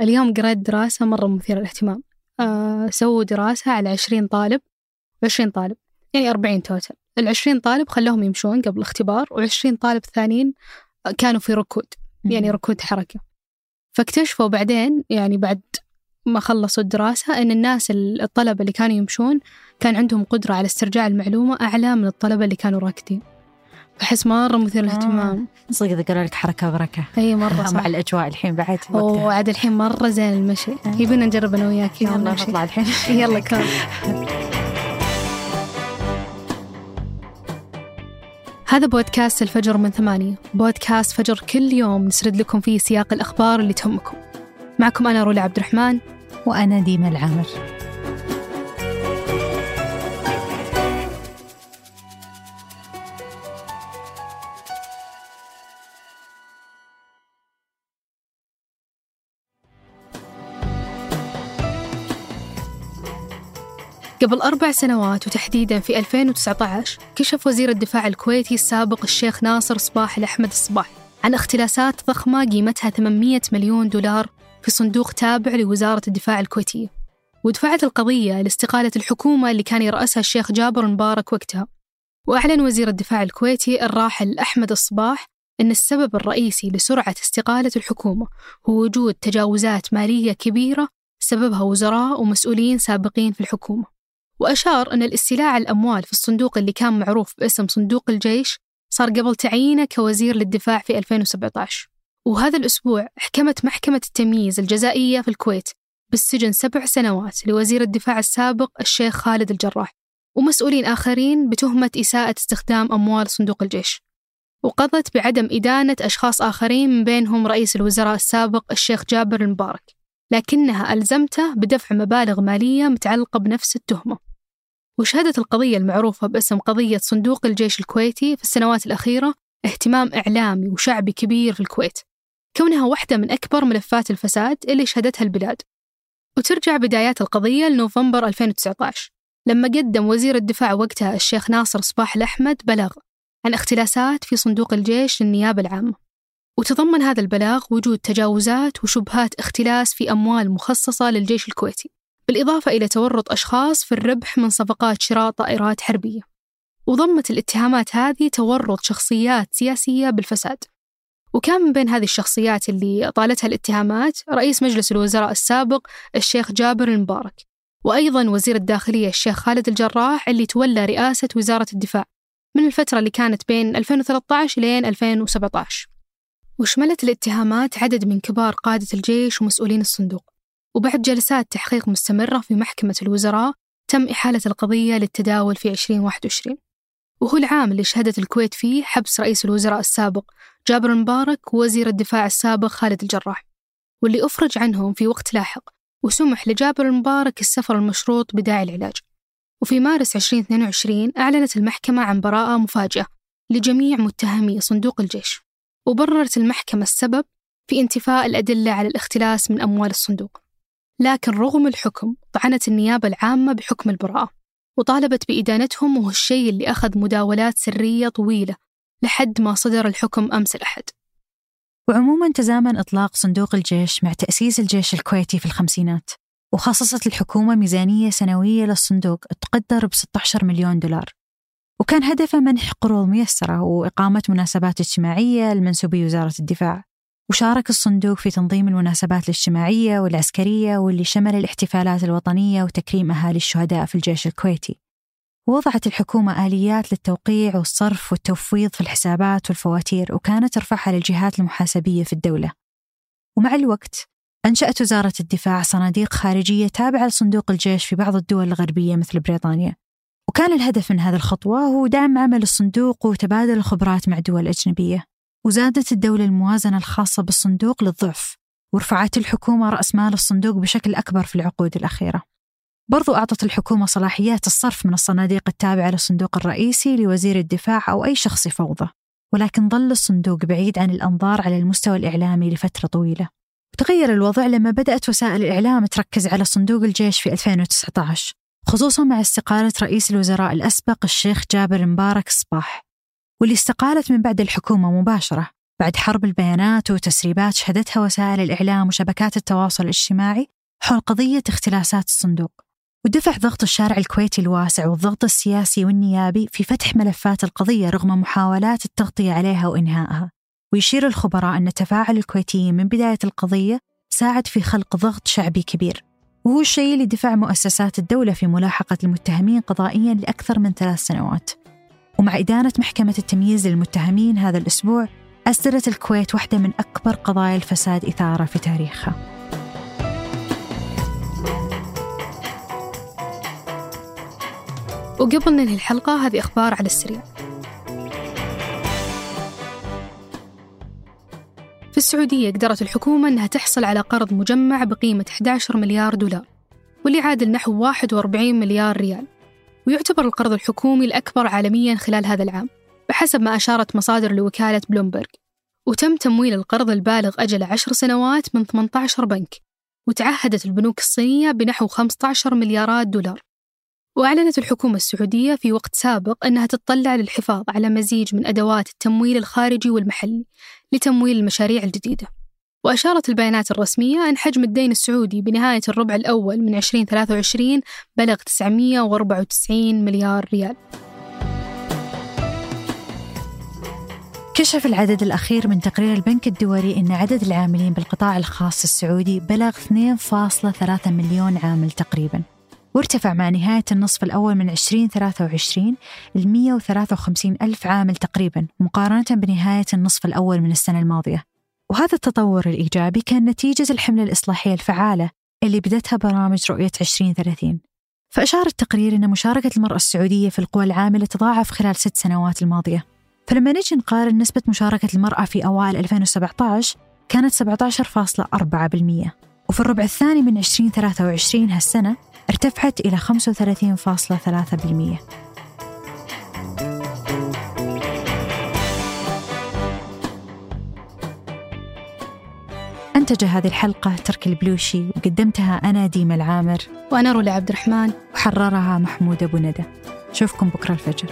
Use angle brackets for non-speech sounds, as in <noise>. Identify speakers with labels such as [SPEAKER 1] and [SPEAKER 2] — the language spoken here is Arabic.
[SPEAKER 1] اليوم قرأت دراسة مرة مثيرة للاهتمام. آه سووا دراسة على عشرين طالب عشرين طالب يعني أربعين توتل العشرين طالب خلوهم يمشون قبل الاختبار وعشرين طالب ثانيين كانوا في ركود يعني ركود حركة. فاكتشفوا بعدين يعني بعد ما خلصوا الدراسة أن الناس الطلبة اللي كانوا يمشون كان عندهم قدرة على استرجاع المعلومة أعلى من الطلبة اللي كانوا راكدين. فحس مرة مثير للاهتمام.
[SPEAKER 2] آه. صدق إذا قالوا لك حركة بركة
[SPEAKER 1] أي مرة صح.
[SPEAKER 2] مع الأجواء الحين بعد
[SPEAKER 1] وعاد الحين مرة زين المشي.
[SPEAKER 2] آه.
[SPEAKER 1] يبينا نجرب أنا وياك
[SPEAKER 2] يلا نطلع الحين. <laughs>
[SPEAKER 1] يلا كم. هذا بودكاست الفجر من ثمانية. بودكاست فجر كل يوم نسرد لكم فيه سياق الأخبار اللي تهمكم. معكم أنا رولا عبد الرحمن
[SPEAKER 2] وأنا ديما العامر.
[SPEAKER 1] قبل أربع سنوات وتحديدا في 2019 كشف وزير الدفاع الكويتي السابق الشيخ ناصر صباح الأحمد الصباح عن اختلاسات ضخمة قيمتها 800 مليون دولار في صندوق تابع لوزارة الدفاع الكويتية ودفعت القضية لاستقالة الحكومة اللي كان يرأسها الشيخ جابر مبارك وقتها. وأعلن وزير الدفاع الكويتي الراحل أحمد الصباح أن السبب الرئيسي لسرعة استقالة الحكومة هو وجود تجاوزات مالية كبيرة سببها وزراء ومسؤولين سابقين في الحكومة. وأشار أن الاستيلاء الأموال في الصندوق اللي كان معروف باسم صندوق الجيش صار قبل تعيينه كوزير للدفاع في 2017 وهذا الأسبوع حكمت محكمة التمييز الجزائية في الكويت بالسجن سبع سنوات لوزير الدفاع السابق الشيخ خالد الجراح ومسؤولين آخرين بتهمة إساءة استخدام أموال صندوق الجيش. وقضت بعدم إدانة أشخاص آخرين من بينهم رئيس الوزراء السابق الشيخ جابر المبارك لكنها ألزمته بدفع مبالغ مالية متعلقة بنفس التهمة. وشهدت القضية المعروفة باسم قضية صندوق الجيش الكويتي في السنوات الأخيرة اهتمام إعلامي وشعبي كبير في الكويت كونها واحدة من أكبر ملفات الفساد اللي شهدتها البلاد. وترجع بدايات القضية لنوفمبر 2019 لما قدم وزير الدفاع وقتها الشيخ ناصر صباح الأحمد بلاغ عن اختلاسات في صندوق الجيش للنيابة العامة. وتضمن هذا البلاغ وجود تجاوزات وشبهات اختلاس في أموال مخصصة للجيش الكويتي. بالإضافة إلى تورط أشخاص في الربح من صفقات شراء طائرات حربية. وضمت الاتهامات هذه تورط شخصيات سياسية بالفساد. وكان من بين هذه الشخصيات اللي طالتها الاتهامات رئيس مجلس الوزراء السابق الشيخ جابر المبارك وأيضا وزير الداخلية الشيخ خالد الجراح اللي تولى رئاسة وزارة الدفاع من الفترة اللي كانت بين 2013 لين 2017 وشملت الاتهامات عدد من كبار قادة الجيش ومسؤولين الصندوق. وبعد جلسات تحقيق مستمرة في محكمة الوزراء تم إحالة القضية للتداول في 2021 وهو العام اللي شهدت الكويت فيه حبس رئيس الوزراء السابق جابر مبارك ووزير الدفاع السابق خالد الجراح واللي أفرج عنهم في وقت لاحق وسمح لجابر مبارك السفر المشروط بداعي العلاج. وفي مارس 2022 أعلنت المحكمة عن براءة مفاجئة لجميع متهمي صندوق الجيش وبررت المحكمة السبب في انتفاء الأدلة على الاختلاس من أموال الصندوق. لكن رغم الحكم طعنت النيابة العامة بحكم البراءة وطالبت بإدانتهم وهو الشيء اللي أخذ مداولات سرية طويلة لحد ما صدر الحكم أمس الأحد.
[SPEAKER 2] وعموما تزامن إطلاق صندوق الجيش مع تأسيس الجيش الكويتي في الخمسينات وخصصت الحكومة ميزانية سنوية للصندوق تقدر ب 16 مليون دولار. وكان هدفه منح قروض ميسرة وإقامة مناسبات اجتماعية لمنسوبي وزارة الدفاع. وشارك الصندوق في تنظيم المناسبات الاجتماعية والعسكرية واللي شمل الاحتفالات الوطنية وتكريم أهالي الشهداء في الجيش الكويتي. ووضعت الحكومة آليات للتوقيع والصرف والتفويض في الحسابات والفواتير وكانت ترفعها للجهات المحاسبية في الدولة. ومع الوقت أنشأت وزارة الدفاع صناديق خارجية تابعة لصندوق الجيش في بعض الدول الغربية مثل بريطانيا. وكان الهدف من هذه الخطوة هو دعم عمل الصندوق وتبادل الخبرات مع دول أجنبية. وزادت الدولة الموازنة الخاصة بالصندوق للضعف ورفعت الحكومة رأس مال الصندوق بشكل أكبر في العقود الأخيرة. برضو أعطت الحكومة صلاحيات الصرف من الصناديق التابعة للصندوق الرئيسي لوزير الدفاع أو أي شخص يفوضه ولكن ظل الصندوق بعيد عن الأنظار على المستوى الإعلامي لفترة طويلة. تغير الوضع لما بدأت وسائل الإعلام تركز على صندوق الجيش في 2019 خصوصا مع استقالة رئيس الوزراء الأسبق الشيخ جابر مبارك الصباح واللي استقالت من بعد الحكومة مباشرة بعد حرب البيانات وتسريبات شهدتها وسائل الإعلام وشبكات التواصل الاجتماعي حول قضية اختلاسات الصندوق. ودفع ضغط الشارع الكويتي الواسع والضغط السياسي والنيابي في فتح ملفات القضية رغم محاولات التغطية عليها وإنهائها. ويشير الخبراء أن تفاعل الكويتيين من بداية القضية ساعد في خلق ضغط شعبي كبير. وهو الشيء اللي دفع مؤسسات الدولة في ملاحقة المتهمين قضائيا لأكثر من ثلاث سنوات. ومع إدانة محكمة التمييز للمتهمين هذا الأسبوع أسدرت الكويت واحدة من أكبر قضايا الفساد إثارة في تاريخها.
[SPEAKER 1] وقبل ننهي الحلقة هذه أخبار على السريع. في السعودية قدرت الحكومة أنها تحصل على قرض مجمع بقيمة 11 مليار دولار واللي يعادل نحو 41 مليار ريال. ويعتبر القرض الحكومي الأكبر عالميا خلال هذا العام بحسب ما أشارت مصادر لوكالة بلومبرج وتم تمويل القرض البالغ أجله عشر سنوات من 18 بنك وتعهدت البنوك الصينية بنحو 15 مليارات دولار. وأعلنت الحكومة السعودية في وقت سابق أنها تتطلع للحفاظ على مزيج من أدوات التمويل الخارجي والمحلي لتمويل المشاريع الجديدة. وأشارت البيانات الرسمية أن حجم الدين السعودي بنهاية الربع الأول من 2023 بلغ 994 مليار ريال.
[SPEAKER 2] كشف العدد الأخير من تقرير البنك الدولي أن عدد العاملين بالقطاع الخاص السعودي بلغ 2.3 مليون عامل تقريباً وارتفع مع نهاية النصف الأول من 2023 ل 153 ألف عامل تقريبا مقارنة بنهاية النصف الأول من السنة الماضية. وهذا التطور الإيجابي كان نتيجة الحملة الإصلاحية الفعالة اللي بدتها برامج رؤية 2030 فأشار التقرير أن مشاركة المرأة السعودية في القوى العاملة تضاعف خلال ست سنوات الماضية. فلما نجي نقارن نسبة مشاركة المرأة في أوائل 2017 كانت 17.4% وفي الربع الثاني من 2023 هالسنة ارتفعت إلى 35.3%. أنتج هذه الحلقة ترك البلوشي وقدمتها أنا ديما العامر.
[SPEAKER 1] وأنا رولا عبد الرحمن
[SPEAKER 2] وحررها محمود أبو ندى. شوفكم بكرة الفجر.